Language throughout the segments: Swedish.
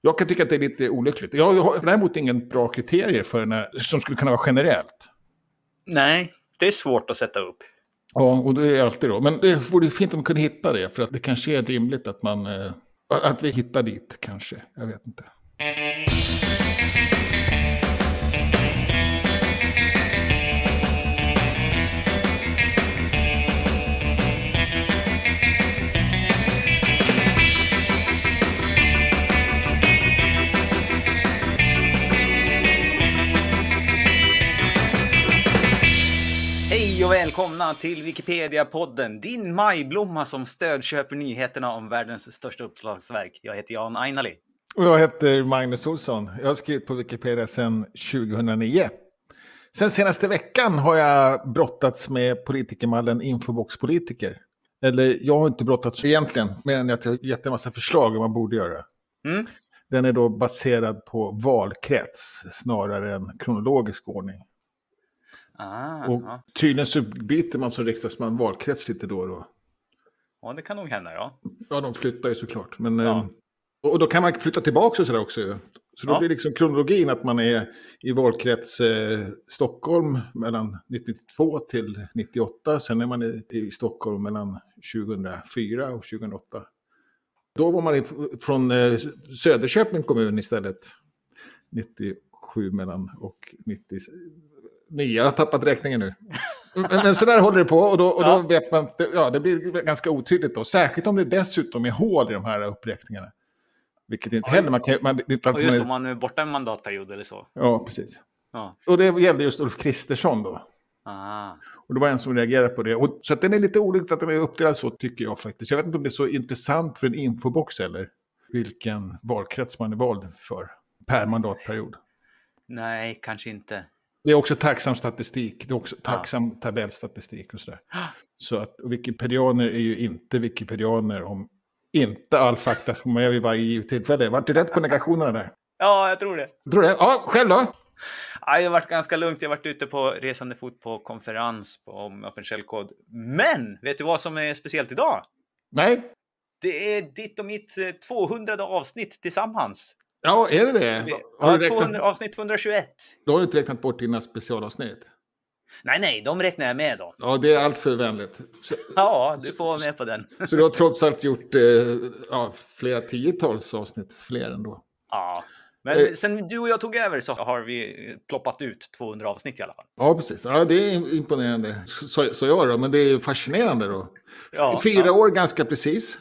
Jag kan tycka att det är lite olyckligt. Jag har däremot ingen bra kriterier för när, som skulle kunna vara generellt. Nej, det är svårt att sätta upp. Ja, och det är det alltid då. Men det vore fint om man kunde hitta det, för att det kanske är rimligt att man... Eh, att vi hittar dit, kanske. Jag vet inte. Och välkomna till Wikipedia-podden, din majblomma som stödköper nyheterna om världens största uppslagsverk. Jag heter Jan Ainali. Och jag heter Magnus Olsson. Jag har skrivit på Wikipedia sedan 2009. Sen senaste veckan har jag brottats med politikermallen Infobox-politiker. Eller jag har inte brottats egentligen, mer än att jag har gett en massa förslag om vad man borde göra. Mm. Den är då baserad på valkrets snarare än kronologisk ordning. Ah, Och ja. tydligen så byter man som riksdagsman valkrets lite då och då. ja, det kan nog hända, ja. Ja, de flyttar ju såklart. Men, Ja. eh, och då kan man flytta tillbaka och sådär också. Så då Ja. blir liksom kronologin att man är i valkrets eh, Stockholm mellan 1992 till 98. Sen är man i, i Stockholm mellan 2004 och 2008. Då var man i, från eh, Söderköping kommun istället. 97 mellan och 99. Jag har tappat räkningen nu. Men, men så där håller det på och då, och då Ja. vet man, ja det blir ganska otydligt då. Särskilt om det dessutom är hål i de här uppräkningarna. Vilket inte Oj. heller, man kan, man, inte Och just man om man är borta en mandatperiod eller så. Ja, precis. Ja. Och det gällde just Ulf Kristersson då. Ah. Och det var en som reagerade på det. Och, så att den är lite olyckligt att den är uppdelad så tycker jag faktiskt. Jag vet inte om det är så intressant för en infobox eller vilken valkrets man är vald för per mandatperiod. Nej, kanske inte. Det är också tacksam statistik. Det är också tacksam tabellstatistik och sådär. Så att wikipedianer är ju inte wikipedianer om inte all fakta som man gör vid varje givet tillfälle. Vart det rätt på negationerna där? Ja, jag tror det. Tror du det? Ja, själv då? Ja, jag har varit ganska lugnt. Jag har varit ute på resande fot på konferens om Open Shell-kod. Men, vet du vad som är speciellt idag? Nej? Det är ditt och mitt eh, 200 avsnitt tillsammans. Ja, är det det? Har du, 200, räknat, avsnitt 221. då har du inte räknat bort dina specialavsnitt? Nej, nej, de räknar jag med då. Ja, det är allt för vänligt. Så, Ja, du får vara med på den. så du har trots allt gjort eh, ja, flera tiotals avsnitt, fler ändå. Ja. Men Eh. sen du och jag tog över så har vi ploppat ut 200 avsnitt i alla fall. Ja, precis. Ja, det är imponerande. Så, så jag då, men det är fascinerande då. Ja, Fyra ja. år ganska precis.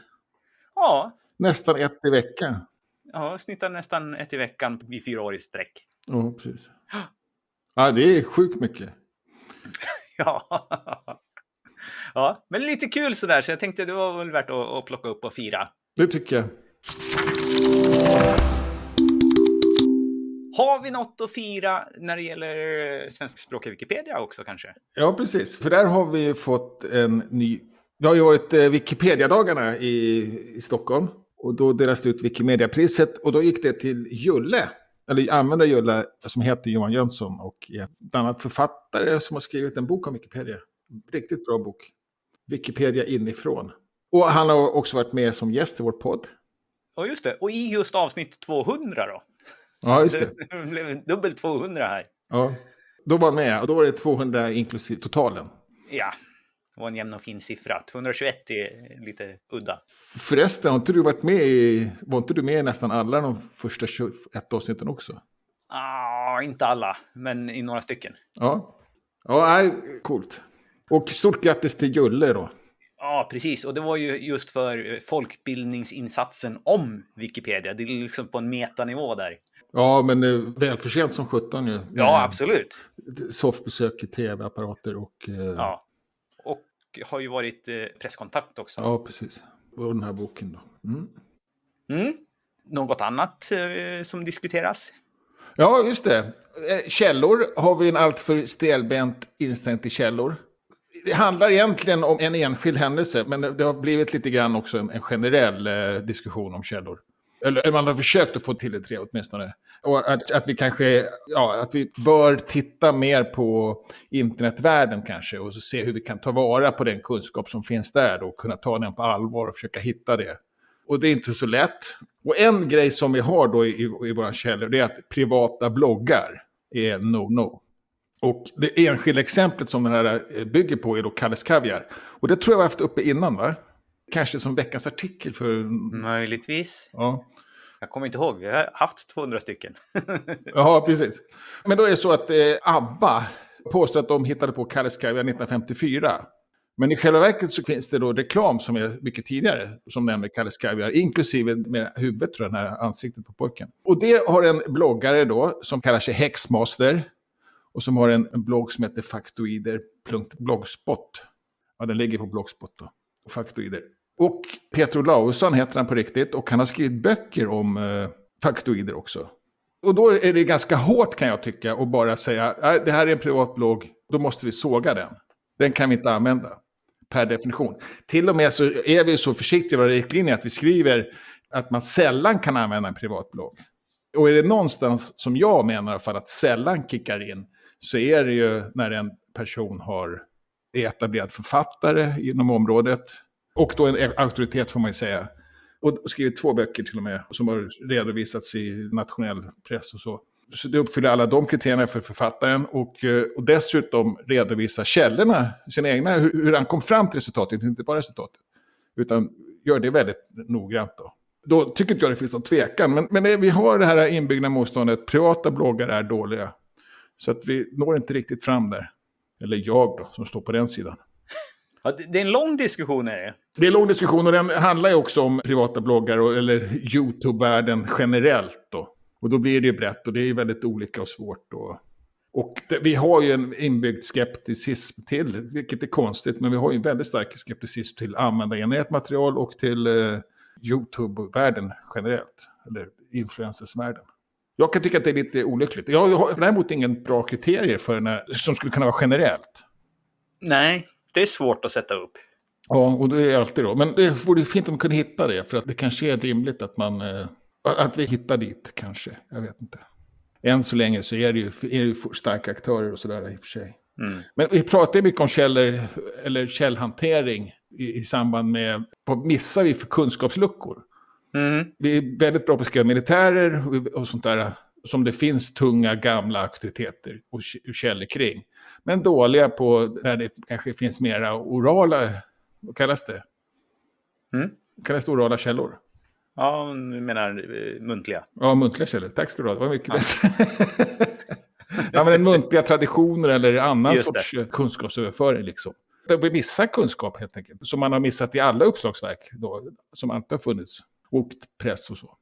Ja, Nästan ett i veckan. Ja snittar nästan ett i veckan i fyra år i sträck. Ja, precis. Ja, det är sjukt mycket. Ja. ja, men lite kul sådär, så jag tänkte det var väl värt att, att plocka upp och fira. Det tycker jag. Har vi något att fira när det gäller svenskspråkiga Wikipedia också kanske? Ja, precis. För där har vi fått en ny... Det har ju varit eh, Wikipedia-dagarna i, i Stockholm. Och då delas det ut Wikimedia-priset. Och då gick det till Julle. Eller användare Julle som heter Johan Jönsson. Och är bland annat författare som har skrivit en bok om Wikipedia. Riktigt bra bok. Wikipedia inifrån. Och han har också varit med som gäst i vår podd. Ja, just det. Och i just avsnitt 200 då? Ja, just det. Det blev dubbel 200 här. Ja. Då var han med. Och då var det 200 inklusive totalen. Ja, var en jämn och fin siffra. 221 är lite udda. Förresten, har inte du varit med i... Var inte du med i nästan alla de första 21 avsnitten också? Ah, inte alla, men i några stycken. Ja. Ja, nej, coolt. Och stort grattis till Julle då. Ja, precis. Och det var ju just för folkbildningsinsatsen om Wikipedia. Det är liksom på en metanivå där. Ja, men eh, välförtjänt som 17 ju. Ja, absolut. Soffbesök i tv-apparater och... eh, Ja. Har ju varit eh, presskontakt också. ja, precis. Och den här boken då. Mm. Mm. Något annat eh, som diskuteras? Ja, just det. Eh, Källor har vi en alltför stelbent inställning till källor. Det handlar egentligen om en enskild händelse, men det har blivit lite grann också en, en generell diskussion om källor. Eller man har försökt att få till det tre åtminstone. Och att, att vi kanske, ja, att vi bör titta mer på internetvärlden kanske och så se hur vi kan ta vara på den kunskap som finns där då, och kunna ta den på allvar och försöka hitta det. Och det är inte så lätt. Och en grej som vi har då i, i våra källor det är att privata bloggar är no-no. Och det enskilda exemplet som det här eh, bygger på är då Kalles Kaviar. Och det tror jag vi har haft uppe innan va? Kanske som veckans artikel för... Möjligtvis. Ja. Jag kommer inte ihåg, vi har haft 200 stycken. ja, precis. Men då är det så att eh, ABBA påstår att de hittade på Kalles Kaviar 1954. Men i själva verket så finns det då reklam som är mycket tidigare, som nämner Kalles Kaviar, inklusive med huvudet, tror jag, den här ansiktet på pojken. Och det har en bloggare då, som kallar sig Hexmaster, och som har en, en blogg som heter faktoider.blogspot. Ja, den ligger på Blogspot då, faktoider. Och Peter Olausson heter han på riktigt, och han har skrivit böcker om eh, faktoider också. Och då är det ganska hårt kan jag tycka att bara säga, det här är en privat blogg, då måste vi såga den. Den kan vi inte använda per definition. Till och med så är vi så försiktiga i våra riktlinjer att vi skriver att man sällan kan använda en privat blogg. Och är det någonstans som jag menar för att sällan kickar in så är det ju när en person har är etablerad författare inom området och då en auktoritet får man ju säga. Och skrivit två böcker till och med som har redovisats i nationell press och så. Så det uppfyller alla de kriterierna för författaren och, eh, och dessutom redovisa källorna, sina egna, hur, hur han kom fram till resultatet, inte bara resultatet. Utan gör det väldigt noggrant då. Då tycker inte jag det finns någon tvekan, men, men vi har det här inbyggda motståndet, privata bloggar är dåliga. Så att vi når inte riktigt fram där. Eller jag då, som står på den sidan. Ja, det är en lång diskussion är det. Det är en lång diskussion och den handlar ju också om privata bloggar och, eller YouTube-världen generellt då. Och då blir det ju brett och det är väldigt olika och svårt. Och, och det, vi har ju en inbyggd skepticism till, vilket är konstigt, men vi har ju en väldigt stark skepticism till användargenererat material och till eh, YouTube-världen generellt, eller influencersvärlden. Jag kan tycka att det är lite olyckligt. Jag har däremot ingen bra kriterier för när, som skulle kunna vara generellt. Nej, det är svårt att sätta upp. Ja, och det är alltid då. Men det vore fint om man kunde hitta det, för att det kanske är rimligt att man eh, att vi hittar dit kanske, jag vet inte. Än så länge så är det ju, är det ju starka aktörer och sådär i och för sig. Mm. Men vi pratar mycket om källor, eller källhantering i, i samband med vad missar vi för kunskapsluckor. Mm. Vi är väldigt bra på att skriva militärer och, och sånt där som det finns tunga gamla auktoriteter och källor kring. Men dåliga på där det kanske finns mera orala, vad kallas det? Mm. Kallas det orala källor? Ja, du menar eh, muntliga? Ja, muntliga källor. Tack ska du ha. Det var mycket ja. bättre. ja, men muntliga traditioner eller annan sorts det. kunskapsöverföring. Liksom. Vi missar kunskap helt enkelt. Som man har missat i alla uppslagsverk då, som alltid har funnits. Och press och så.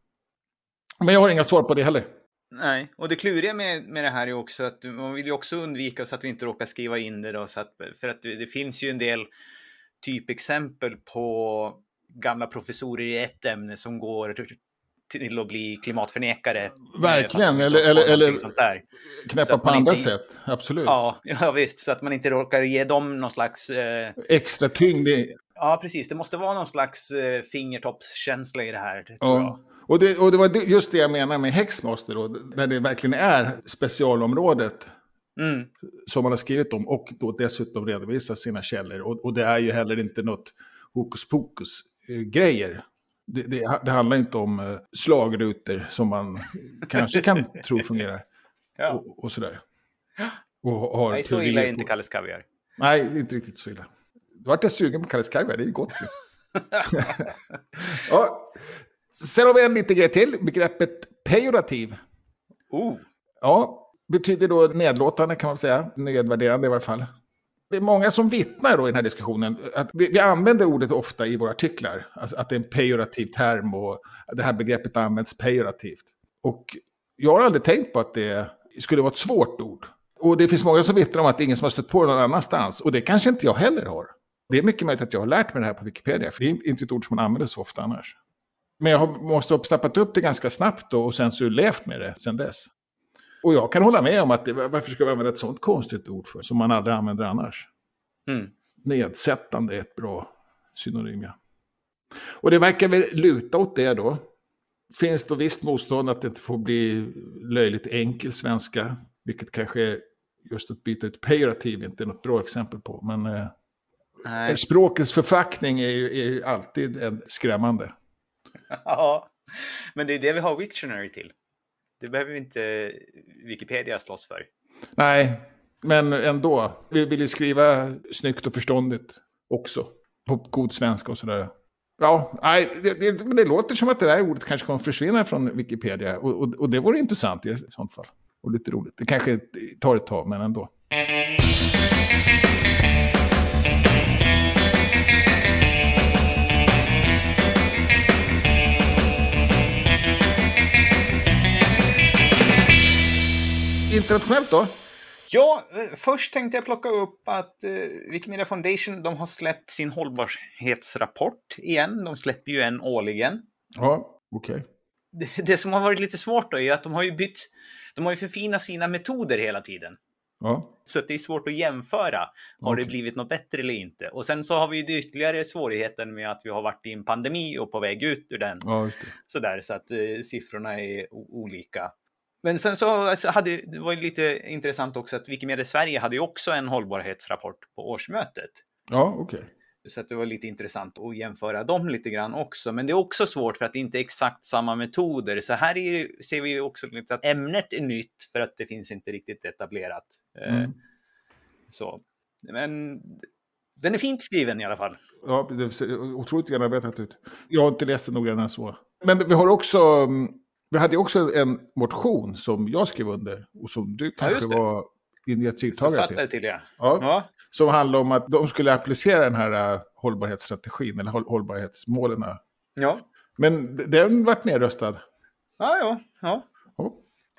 Men jag har inga svar på det heller. Nej, och det kluriga med, med det här är också att man vill ju också undvika så att vi inte råkar skriva in det då. Så att, för att det finns ju en del typexempel på gamla professorer i ett ämne som går till att bli klimatförnekare. Verkligen, eller, eller, eller knäppa på andra inte... sätt. Absolut. Ja, ja, visst. Så att man inte råkar ge dem någon slags... Eh... Extra tyngd. Ja, precis. Det måste vara någon slags eh, fingertoppskänsla i det här. Tror ja. jag. Och det, och det var just det jag menar med Hexmaster, då, där det verkligen är specialområdet mm. som man har skrivit om och då dessutom redovisar sina källor. Och, och det är ju heller inte något hokus pokus grejer. Det, det, det, handlar inte om uh, slagrutor som man kanske kan tro fungerar. Ja. Och, och, sådär. Och har Nej, så illa är inte Kalles Kaviar. Nej, inte riktigt så illa. Du vart jag sugen på Kalles Kaviar, det är gott ju. ja. Sen har vi en liten grej till, begreppet pejorativ. Oh. Ja, betyder då nedlåtande kan man säga, nedvärderande i varje fall det är många som vittnar då i den här diskussionen. Att vi, vi använder ordet ofta i våra artiklar. Alltså att det är en pejorativ term och det här begreppet används pejorativt. Och jag har aldrig tänkt på att det skulle vara ett svårt ord. Och det finns många som vittnar om att det är ingen som har stött på det någon annanstans. Och det kanske inte jag heller har. Det är mycket möjligt att jag har lärt mig det här på Wikipedia, för det är inte ett ord som man använder så ofta annars. Men jag måste ha snappat upp det ganska snabbt då, och sen så levt med det sen dess. Och jag kan hålla med om att det, varför ska vi använda ett sånt konstigt ord för, som man aldrig använder annars? Mm. Nedsättande är ett bra synonym, ja. Och det verkar väl luta åt det då. Finns det visst motstånd att det inte får bli löjligt enkel svenska, vilket kanske är just att byta ut pejorativ inte är något bra exempel på. Men eh, språkets förfackning är ju, är ju alltid en skrämmande. Ja, Men det är det vi har Wiktionary till. Det behöver vi inte Wikipedia slåss för. Nej, men ändå. Vi vill ju skriva snyggt och förståndigt också. På god svenska och sådär. Ja, nej, det, det, det, låter som att det där ordet kanske kommer försvinna från Wikipedia. Och, och, och det vore intressant i sånt fall. Och lite roligt. Det kanske tar ett tag, men ändå. Internationellt då? Ja, eh, först tänkte jag plocka upp att eh, Wikimedia Foundation, de har släppt sin hållbarhetsrapport igen. De släpper ju en årligen. Ja, okej. Okay. Det, det, som har varit lite svårt då är att de har ju bytt, de har ju förfinat sina metoder hela tiden. Ja. Så det är svårt att jämföra. Har okay. det blivit något bättre eller inte? Och sen så har vi ju ytterligare svårigheten med att vi har varit i en pandemi och på väg ut ur den. Ja, Sådär, så att eh, siffrorna är olika. Men sen så alltså, hade det var lite intressant också att Wikimedia Sverige hade ju också en hållbarhetsrapport på årsmötet. Ja, okej. Okay. Så att det var lite intressant att jämföra dem lite grann också. Men det är också svårt för att det inte är exakt samma metoder. Så här är, ser vi också lite att ämnet är nytt för att det finns inte riktigt etablerat. Eh, mm. Så. Men den är fint skriven i alla fall. Ja, det ser otroligt genomarbetat ut. Jag har inte läst den noggrannare så. Men vi har också mm, vi hade också en motion som jag skrev under och som du kanske ja, var initiativtagare till. till ja. Ja, ja. Som handlar om att de skulle applicera den här uh, hållbarhetsstrategin eller håll hållbarhetsmålen. Ja. Men den vart nedröstad. Ja, ja. ja. ja.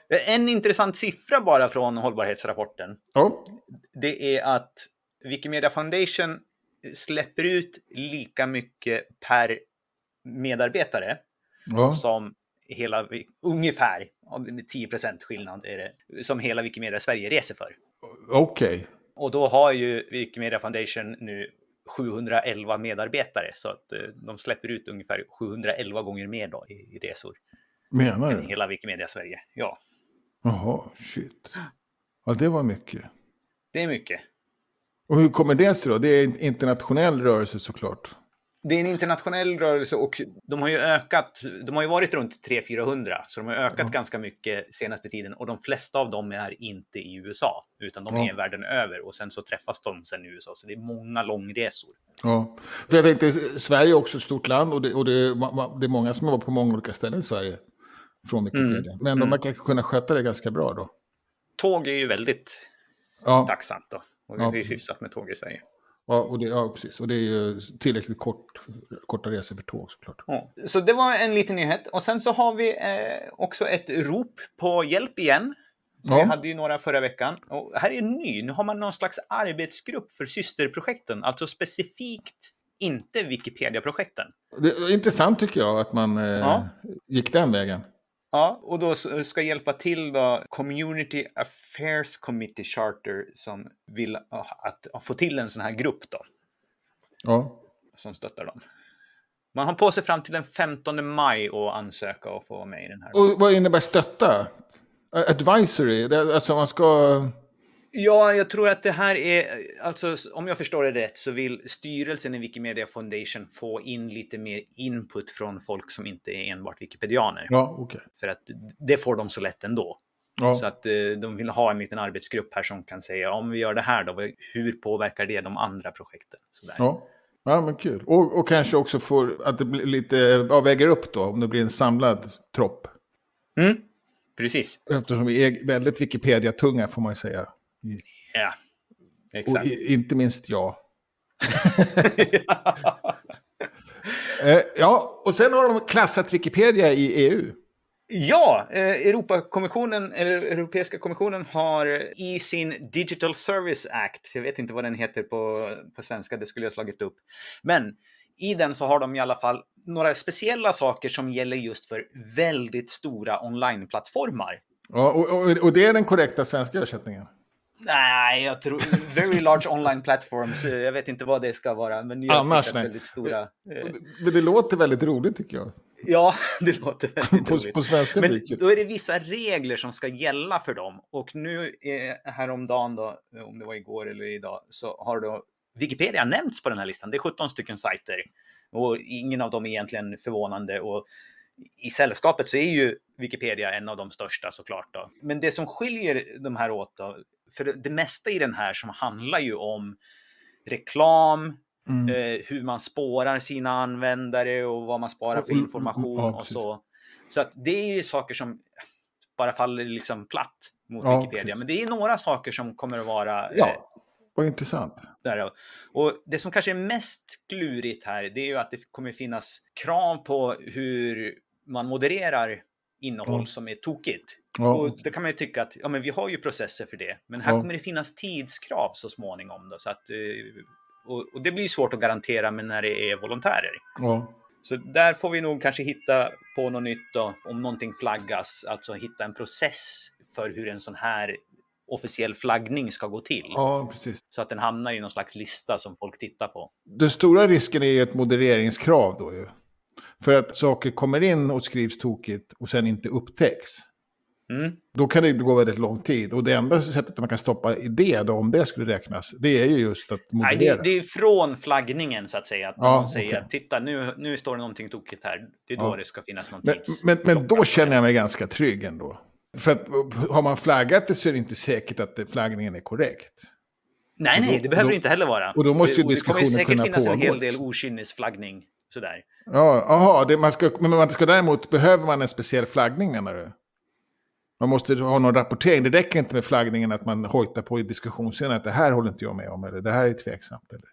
En intressant siffra bara från hållbarhetsrapporten. Ja. Det är att Wikimedia Foundation släpper ut lika mycket per medarbetare ja. som hela, ungefär, 10% skillnad är det, som hela Wikimedia Sverige reser för. Okej. Okay. Och då har ju Wikimedia Foundation nu 711 medarbetare så att eh, de släpper ut ungefär 711 gånger mer då i, resor. Menar du? Hela Wikimedia Sverige, ja. Jaha, shit. Ja, det var mycket. Det är mycket. Och hur kommer det sig då? Det är en internationell rörelse såklart det är en internationell rörelse och de har ju ökat. De har ju varit runt 300-400 så de har ökat mm. ganska mycket senaste tiden och de flesta av dem är inte i USA utan de är världen över och sen så träffas de sen i USA så det är många långresor. Ja, för jag tänkte Sverige är också ett stort land och det, och det, det är många som har varit på många olika ställen i Sverige från Wikipedia. Mm. Men de mm. kanske kunna sköta det ganska bra då. Tåg är ju väldigt ja. tacksamt då och det är hyfsat med tåg i Sverige. Ja, och det, ja, precis. Och det är ju tillräckligt kort, korta resor för tåg såklart. Ja. Så det var en liten nyhet. Och sen så har vi eh, också ett rop på hjälp igen. Så ja. Vi hade ju några förra veckan. Och här är ny. Nu har man någon slags arbetsgrupp för systerprojekten. Alltså specifikt inte Wikipedia-projekten. Det är intressant tycker jag att man eh, ja. gick den vägen. Ja, och då ska hjälpa till då Community Affairs Committee Charter som vill att, att få till en sån här grupp då. Ja. Som stöttar dem. Man har på sig fram till den 15 maj att ansöka och få vara med i den här. Och vad innebär stötta? Advisory? Alltså man ska... Ja, jag tror att det här är, alltså om jag förstår det rätt så vill styrelsen i Wikimedia Foundation få in lite mer input från folk som inte är enbart wikipedianer. Ja, okay. För att det får de så lätt ändå. Ja. Så att eh, de vill ha en liten arbetsgrupp här som kan säga om vi gör det här då, hur påverkar det de andra projekten? Sådär. Ja. ja, men kul. Och, och kanske också får att det blir lite, ja, väger upp då, om det blir en samlad tropp. Mm, precis. Eftersom vi är väldigt Wikipedia-tunga får man ju säga. Ja, exakt. Och inte minst jag. eh, ja, och sen har de klassat Wikipedia i EU. Ja, eh, Europakommissionen, eller Europeiska kommissionen har i sin Digital Service Act, jag vet inte vad den heter på, på svenska, det skulle jag slagit upp. Men i den så har de i alla fall några speciella saker som gäller just för väldigt stora onlineplattformar. Ja, och, och, och det är den korrekta svenska översättningen? Nej, jag tror very large online platforms. Jag vet inte vad det ska vara, men jag Annars, nej. väldigt stora. Eh... Men det låter väldigt roligt tycker jag. Ja, det låter väldigt på, roligt. På svenska men då är det vissa regler som ska gälla för dem. Och nu eh, häromdagen då, om det var igår eller idag, så har då Wikipedia nämnts på den här listan. Det är 17 stycken sajter och ingen av dem är egentligen förvånande. Och i sällskapet så är ju Wikipedia en av de största såklart. Då. Men det som skiljer de här åt då, för det mesta i den här som handlar ju om reklam, mm. eh, hur man spårar sina användare och vad man sparar för information ja, och så. Så att det är ju saker som bara faller liksom platt mot ja, Wikipedia. Precis. Men det är några saker som kommer att vara... Ja, eh, vad intressant. Där, och det som kanske är mest klurigt här, det är ju att det kommer finnas krav på hur man modererar innehåll ja. som är tokigt. Ja. Och då kan man ju tycka att ja, men vi har ju processer för det, men här kommer det finnas tidskrav så småningom. Då, så att, eh, och, och det blir svårt att garantera men när det är volontärer. Så där får vi nog kanske hitta på något nytt då, om någonting flaggas, alltså hitta en process för hur en sån här officiell flaggning ska gå till. Ja, precis. Så att den hamnar i någon slags lista som folk tittar på. Den stora risken är ett modereringskrav då ju. För att saker kommer in och skrivs tokigt och sen inte upptäcks. Mm. Då kan det gå väldigt lång tid. Och det enda sättet man kan stoppa det, då, om det skulle räknas, det är ju just att moderera. Nej, det, det är från flaggningen så att säga. Att ja, någon säger okay. titta nu, nu står det någonting tokigt här. Det är då ja. det ska finnas någonting. Men, men, men då känner jag mig ganska trygg ändå. För att, har man flaggat det så är det inte säkert att flaggningen är korrekt. Nej, nej, det behöver då, det inte heller vara. Och då måste ju diskussionen kunna pågå. Det kommer säkert finnas en hel del okynnesflaggning. Sådär. Ja, aha, man ska, men man ska däremot, behöver man en speciell flaggning menar du? Man måste ha någon rapportering. Det räcker inte med flaggningen att man hojtar på i diskussionsscenen att det här håller inte jag med om eller det här är tveksamt. Eller?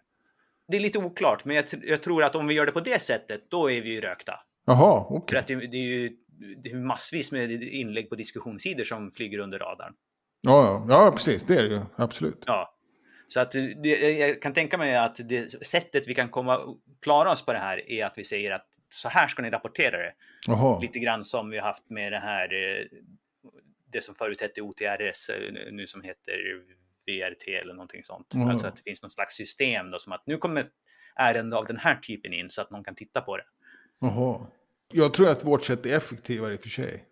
Det är lite oklart, men jag, jag tror att om vi gör det på det sättet, då är vi ju rökta. Jaha, okej. Okay. För att det, det, är ju det är massvis med inlägg på diskussionssidor som flyger under radarn. Ja, ja, ja precis. Det är det ju. Absolut. Ja. Så att det, jag kan tänka mig att det sättet vi kan komma klara oss på det här är att vi säger att så här ska ni rapportera det. Aha. Lite grann som vi har haft med det här, eh, det som förut hette OTRS, eh, nu som heter VRT eller någonting sånt. Mm. Alltså att det finns något slags system då som att nu kommer ärende av den här typen in så att någon kan titta på det. Jaha. Jag tror att vårt sätt är effektivare i och för sig.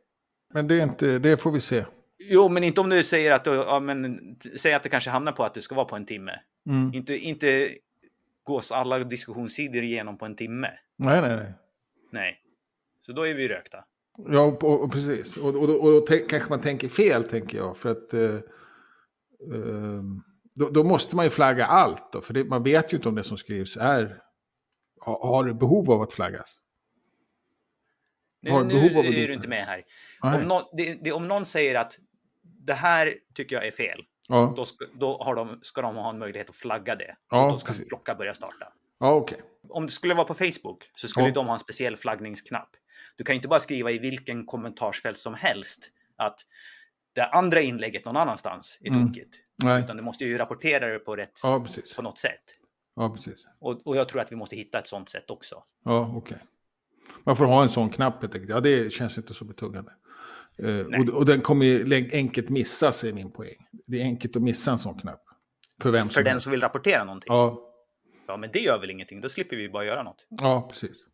Men det, är inte, det får vi se. Jo, men inte om du säger att, ja, men, säg att det kanske hamnar på att det ska vara på en timme. Mm. Inte, inte gås alla diskussionssidor igenom på en timme. Nej, nej, nej. Nej. Så då är vi rökta. Ja, och, och precis. Och, och, och, då kanske man tänker fel, tänker jag. För att eh, eh, då, då, måste man ju flagga allt. Då, för det, man vet ju inte om det som skrivs är, har, har behov av att flaggas. Nu, av är du inte med här. Om, no, det, det, om någon säger att det här tycker jag är fel, ja. då, ska, då har de, ska de ha en möjlighet att flagga det. Ja, då ska precis. klocka börja starta. Ja, okay. Om det skulle vara på Facebook så skulle ja. de ha en speciell flaggningsknapp. Du kan inte bara skriva i vilken kommentarsfält som helst att det andra inlägget någon annanstans är mm. tokigt. Nej. Utan du måste ju rapportera det på, rätt, ja, på något sätt. Ja, precis. Och, och jag tror att vi måste hitta ett sånt sätt också. Ja, okej. Okay. Man får ha en sån knapp helt enkelt. Ja, det känns inte så betungande. Uh, och, och, den kommer ju enkelt missas, är min poäng. Det är enkelt att missa en sån knapp. För vem som För den som vill rapportera någonting? Ja. Ja, men det gör väl ingenting. Då slipper vi bara göra något. Ja, precis.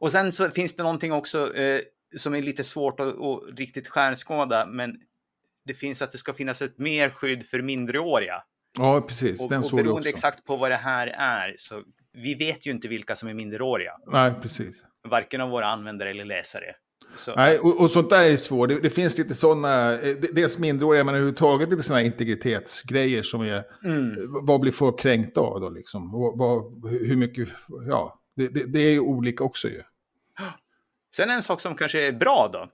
Och sen så finns det någonting också eh, som är lite svårt att, att riktigt skärskåda, men det finns att det ska finnas ett mer skydd för mindreåriga. Ja, precis. Den och, och beroende exakt på vad det här är, så vi vet ju inte vilka som är minderåriga. Nej, precis. Varken av våra användare eller läsare. Så. Nej, och, och, sånt där är svårt. Det, det finns lite sådana, eh, dels minderåriga men överhuvudtaget lite sådana integritetsgrejer som är, mm. vad blir folk kränkta av då liksom? Vad, vad, hur mycket, ja, det, det, det är ju olika också ju. Sen en sak som kanske är bra då,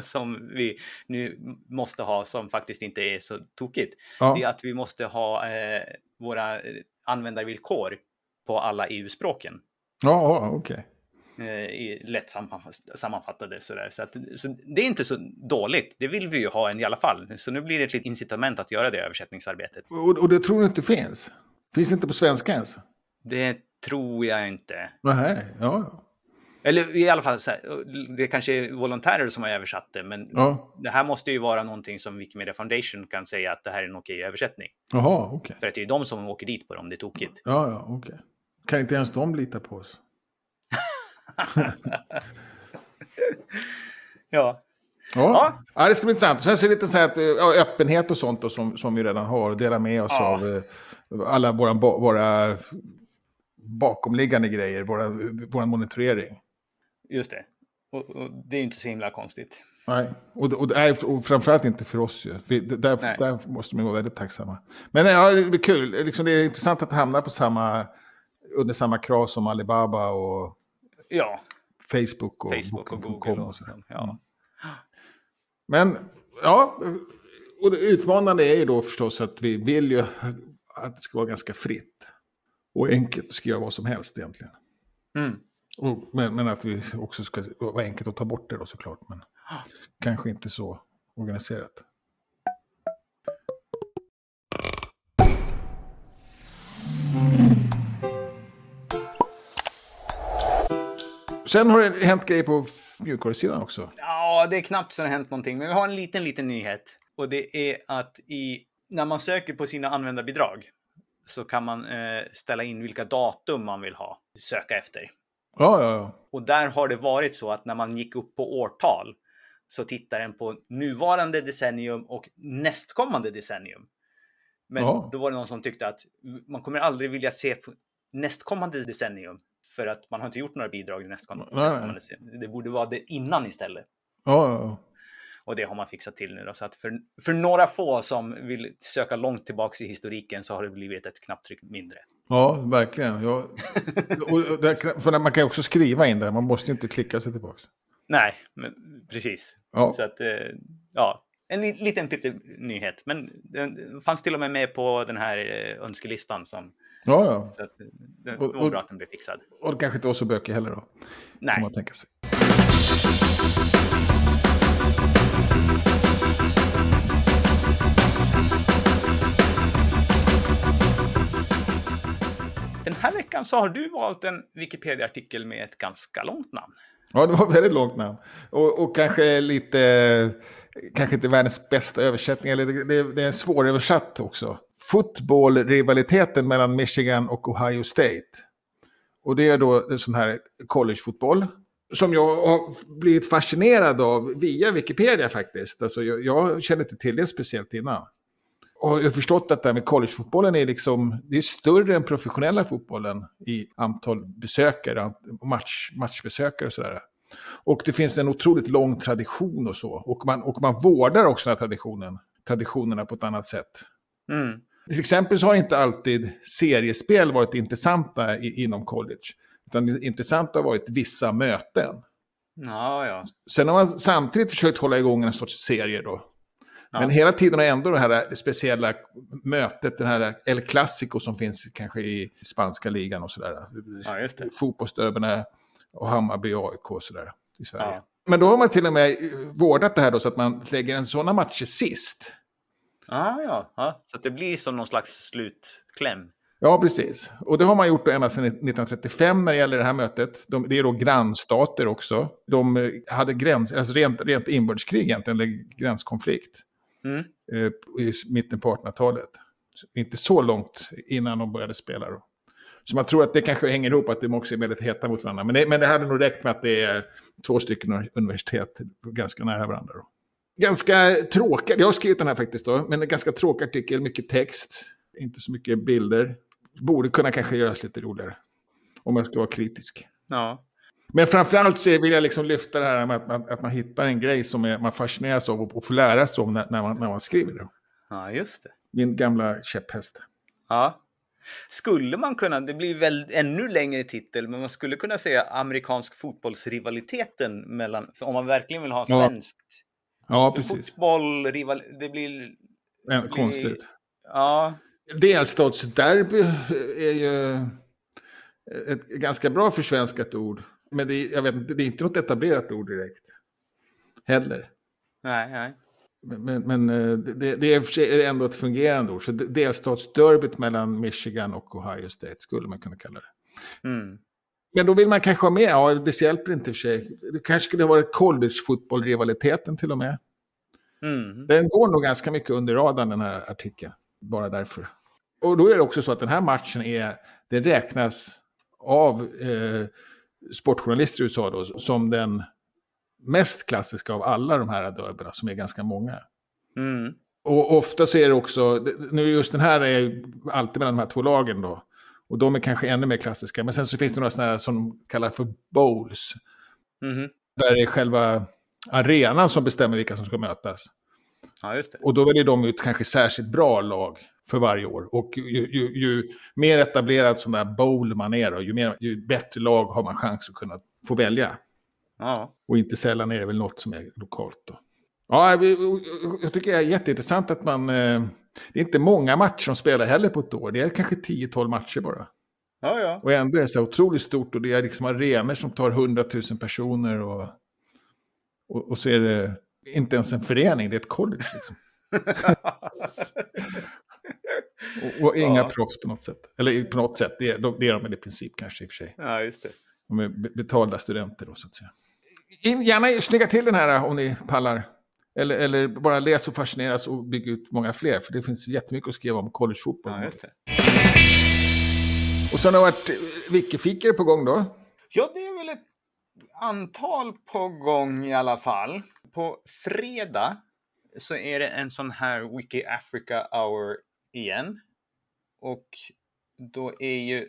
som vi nu måste ha, som faktiskt inte är så tokigt, ja. det är att vi måste ha eh, våra användarvillkor på alla EU-språken. Ja, okej. Okay. Eh, lätt sammanfattade sådär. Så, att, så det är inte så dåligt. Det vill vi ju ha en i alla fall. Så nu blir det ett litet incitament att göra det översättningsarbetet. Och, och det tror du inte finns? Finns det inte på svenska ens? Det tror jag inte. Nej, ja. Eller i alla fall, här, det kanske är volontärer som har översatt det, men ja. det här måste ju vara någonting som Wikimedia Foundation kan säga att det här är en okej översättning. Jaha, okej. Okay. För att det är de som åker dit på det om det är tokigt. Ja, ja, okej. Okay. Kan inte ens de lita på oss? Ja. Ja. ja. det ska bli intressant. Sen så är det lite så här att, ja, öppenhet och sånt då, som, som vi redan har. Dela med oss ja. av eh, alla våra, våra bakomliggande grejer, våra, vår monitorering. Just det. Och, och det är ju inte så himla konstigt. Nej, och, och, och framförallt inte för oss ju. Vi, där, där måste man vara väldigt tacksamma. Men ja, det blir kul. Liksom, det är intressant att hamna på samma, under samma krav som Alibaba och ja. Facebook och, Facebook och Google. Och, och ja. Mm. Men ja, och det utmanande är ju då förstås att vi vill ju att det ska vara ganska fritt. Och enkelt att skriva vad som helst egentligen. Mm. Och, men, men, att vi också ska vara enkelt att ta bort det då såklart. Men kanske inte så organiserat. Sen har det hänt grejer på mjukvarusidan också. Ja, det är knappt så det har hänt någonting. Men vi har en liten, liten nyhet. Och det är att i, när man söker på sina användarbidrag så kan man eh, ställa in vilka datum man vill ha, söka efter. Ja, ja, ja. Och där har det varit så att när man gick upp på årtal så tittar den på nuvarande decennium och nästkommande decennium. Men ja. då var det någon som tyckte att man kommer aldrig vilja se på nästkommande decennium för att man har inte gjort några bidrag i nästkommande. Nej. Det borde vara det innan istället. Ja, ja, ja. Och det har man fixat till nu då. Så att för, för några få som vill söka långt tillbaks i historiken så har det blivit ett knapptryck mindre. Ja, verkligen. Ja. och där, för man kan ju också skriva in det, man måste inte klicka sig tillbaks. Nej, men, precis. Ja. Så att, eh, ja, en liten nyhet. Men den fanns till och med med på den här eh, önskelistan. Som, ja, ja. Så att, det var bra att den blev fixad. Och det kanske inte var så bökig heller då? Nej. Man tänka sig. Den här veckan så har du valt en Wikipedia-artikel med ett ganska långt namn. Ja, det var väldigt långt namn. Och, och kanske lite, kanske inte världens bästa översättning, eller det, det, är en svåröversatt också. Fotbollrivaliteten mellan Michigan och Ohio State. Och det är då sån här collegefotboll. Som jag har blivit fascinerad av via Wikipedia faktiskt. Alltså jag, jag känner inte till det speciellt innan. Och jag har förstått att det här med collegefotbollen är, liksom, det är större än professionella fotbollen i antal besökare, match, matchbesökare och sådär. Och det finns en otroligt lång tradition och så. Och man, och man vårdar också den här traditionen, traditionerna på ett annat sätt. Mm. Till exempel så har inte alltid seriespel varit intressanta i, inom college. Utan det intressanta har varit vissa möten. Ja, ja. Sen har man samtidigt försökt hålla igång en sorts serie då. Ja. Men hela tiden har ändå det här speciella mötet, den här El Clasico som finns kanske i spanska ligan och sådär. Ja. Fotbollsderbyna och Hammarby AIK och sådär i Sverige. Ja. Men då har man till och med vårdat det här då så att man lägger en sådana matcher sist. Ah, ja, ja, så att det blir som någon slags slutkläm. Ja, precis. Och det har man gjort ända sedan 1935 när det gäller det här mötet. De, det är då grannstater också. De eh, hade gräns, alltså rent, rent inbördeskrig egentligen, eller gränskonflikt. Mm. Eh, I mitten på 1800-talet. Inte så långt innan de började spela då. Så man tror att det kanske hänger ihop, att de också är väldigt heta mot varandra. Men det, men det hade nog räckt med att det är två stycken universitet ganska nära varandra. Då. Ganska tråkig, jag har skrivit den här faktiskt då, men en ganska tråkig artikel, mycket text, inte så mycket bilder. Borde kunna kanske göras lite roligare. Om jag ska vara kritisk. Ja. Men framförallt så vill jag liksom lyfta det här med att man, att man hittar en grej som är, man fascineras av och får lära sig om när, när, man, när man skriver det. Ja, just det. Min gamla käpphäst. Ja. Skulle man kunna, det blir väl ännu längre titel, men man skulle kunna säga amerikansk fotbollsrivaliteten mellan, om man verkligen vill ha svenskt. Ja, ja precis. Fotboll, rival, det blir... Ja, blir, konstigt. Ja. Delstatsderby är ju ett ganska bra försvenskat ord. Men det är, jag vet det är inte något etablerat ord direkt. Heller. Nej, nej. Men, men, eh, det, det, är ändå ett fungerande ord. Så delstatsderbyt mellan Michigan och Ohio State skulle man kunna kalla det. Mm. Men då vill man kanske ha med, ja det hjälper inte i och för sig. Det kanske skulle ha varit college-fotboll-rivaliteten till och med. Mm. Den går nog ganska mycket under radarn den här artikeln. Bara därför. Och då är det också så att den här matchen är, det räknas av eh, sportjournalister i USA då, som den mest klassiska av alla de här derbyna, som är ganska många. Mm. Och ofta så är det också, nu just den här är alltid mellan de här två lagen då. Och de är kanske ännu mer klassiska. Men sen så finns det några sådana här som de kallar för bowls. Mhm. Där det är själva arenan som bestämmer vilka som ska mötas. Ja. Och då väljer de ut kanske särskilt bra lag för varje år. Och ju, ju, ju mer etablerad som där bowl man är, då, ju, mer, ju bättre lag har man chans att kunna få välja. Ja. Och inte sällan är det väl något som är lokalt. Då. Ja, jag tycker det är jätteintressant att man... eh, Det är inte många matcher som spelar heller på ett år. Det är kanske 10-12 matcher bara. Ja, ja. Och ändå är det så otroligt stort och det är liksom arenor som tar 100 000 personer. Och, och, och så är det inte ens en förening, det är ett college. Liksom. Och, och inga Ja. proffs på något sätt. Eller på något sätt, det är, de- det är de väl i princip kanske i och för sig. ja, just det. De är be- betalda studenter då så att säga. In, gärna snygga till den här om ni pallar. Eller, eller bara läs och fascineras och bygg ut många fler. För det finns jättemycket att skriva om collegefotboll. Ja, just det. Och sen har det varit eh, wikifikor på gång då. Ja, det är väl ett antal på gång i alla fall. På fredag så är det en sån här Wiki Africa Hour igen. Och då är ju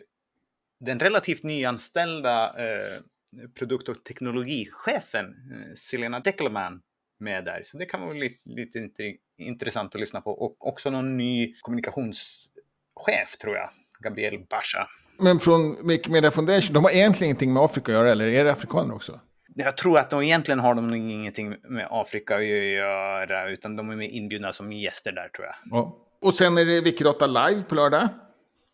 den relativt nyanställda eh, produkt och teknologichefen eh, Selena Deckelman med där. Så det kan vara lite, lite int- intressant att lyssna på. Och också någon ny kommunikationschef tror jag. Gabriel Basha. Men från Wikimedia Foundation, de har egentligen ingenting med Afrika att göra, eller är det afrikaner också? Jag tror att de egentligen har de ingenting med Afrika att göra, utan de är med inbjudna som gäster där tror jag. Ja. Och sen är det Wikidata live på lördag.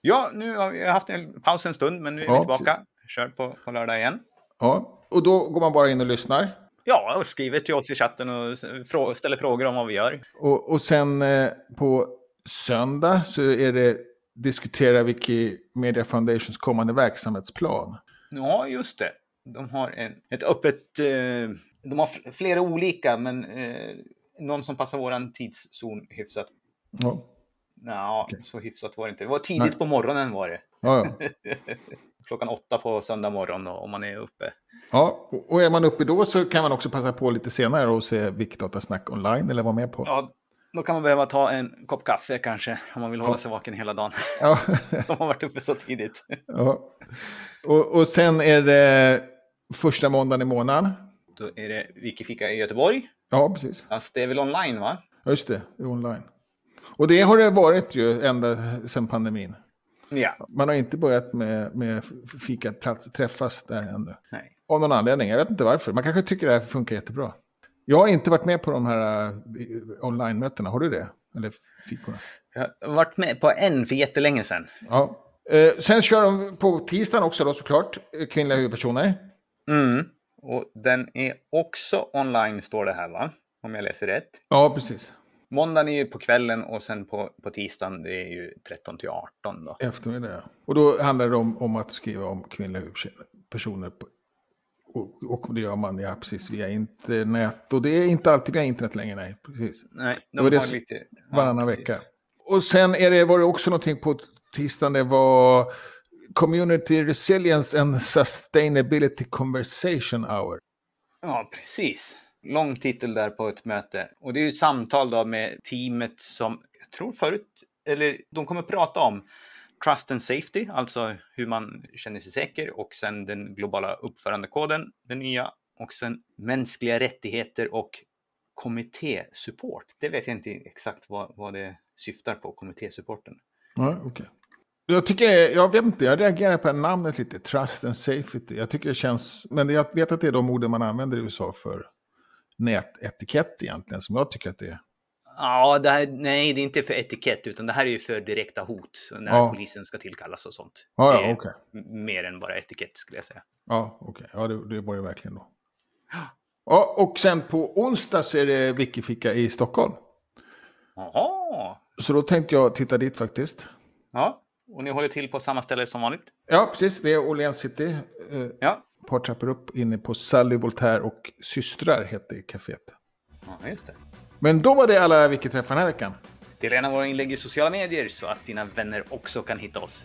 Ja, nu har vi haft en paus en stund, men nu är Ja, vi tillbaka. Kör på, på lördag igen. Ja. Och då går man bara in och lyssnar. Ja, och skriver till oss i chatten och ställer frågor om vad vi gör. Och, och sen eh, på söndag så är det diskutera Wikimedia Foundations kommande verksamhetsplan. Ja, just det. De har en, ett öppet... Eh, de har fl- flera olika, men eh, någon som passar våran tidszon hyfsat. Ja, Ja, Okej. så hyfsat var det inte. Det var tidigt Nej. på morgonen var det. ja, ja. Klockan åtta på söndag morgon om man är uppe. ja. Och- är man uppe då så kan man också passa på lite senare och se Wikidata Snack online eller vara med på. Ja, då kan man behöva ta en kopp kaffe kanske, om man vill hålla Ja. sig vaken hela dagen. Ja. De har varit uppe så tidigt. ja. Och, och sen är det första måndagen i månaden. Då är det Wikifika i Göteborg. Ja, precis. Fast det är väl online va? Ja, just det. Det är online. Och det har det varit ju ända sedan pandemin. Ja. Man har inte börjat med, med fikaplats, träffas där ännu. Nej. Av någon anledning, jag vet inte varför. Man kanske tycker det här funkar jättebra. Jag har inte varit med på de här uh, online-mötena, har du det? Eller fikorna? Jag har varit med på en för jättelänge sedan. Ja. Eh, sen kör de på tisdagen också då såklart, kvinnliga huvudpersoner. Mm. Och den är också online står det här va? Om jag läser rätt. Ja, precis. Måndagen är ju på kvällen och sen på, på tisdagen det är ju 13 till 18 då. Eftermiddag, ja. Och då handlar det om, om att skriva om kvinnliga huvudpersoner. På, och, och det gör man, ja, precis, via internet. Och det är inte alltid via internet längre, nej. Precis. Nej, de var det har s- lite... ja, Varannan precis. vecka. Och sen är det, var det också någonting på tisdagen, det var Community Resilience and Sustainability Conversation Hour. Ja, precis. Lång titel där på ett möte. Och det är ju ett samtal då med teamet som, jag tror förut, eller de kommer prata om Trust and Safety, alltså hur man känner sig säker och sen den globala uppförandekoden, den nya, och sen mänskliga rättigheter och kommittésupport. Det vet jag inte exakt vad, vad det syftar på, kommittésupporten. Ja, okay. Jag tycker, jag vet inte, jag reagerar på det namnet lite, Trust and Safety. Jag tycker det känns, men jag vet att det är de orden man använder i USA för nätetikett egentligen, som jag tycker att det är. Ja, det här, nej, det är inte för etikett, utan det här är ju för direkta hot när Ja. polisen ska tillkallas och sånt. Ja, ja, m- Mer än bara etikett skulle jag säga. Ja, okej. Ja, det, det var det verkligen då. Ja, och sen på onsdag så är det Wikifika i Stockholm. Jaha! Så då tänkte jag titta dit faktiskt. Ja, och ni håller till på samma ställe som vanligt? Ja, precis. Det är Åhléns City. Eh, Ja, par trappor upp inne på Sally Voltaire och systrar heter kaféet. ja just det. Men då var det alla Wiki-träffar den här veckan. Dela gärna våra inlägg i sociala medier så att dina vänner också kan hitta oss.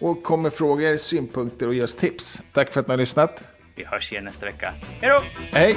Och kom med frågor, synpunkter och ge oss tips. Tack för att ni har lyssnat. Vi hörs igen nästa vecka. Hej då! Hej!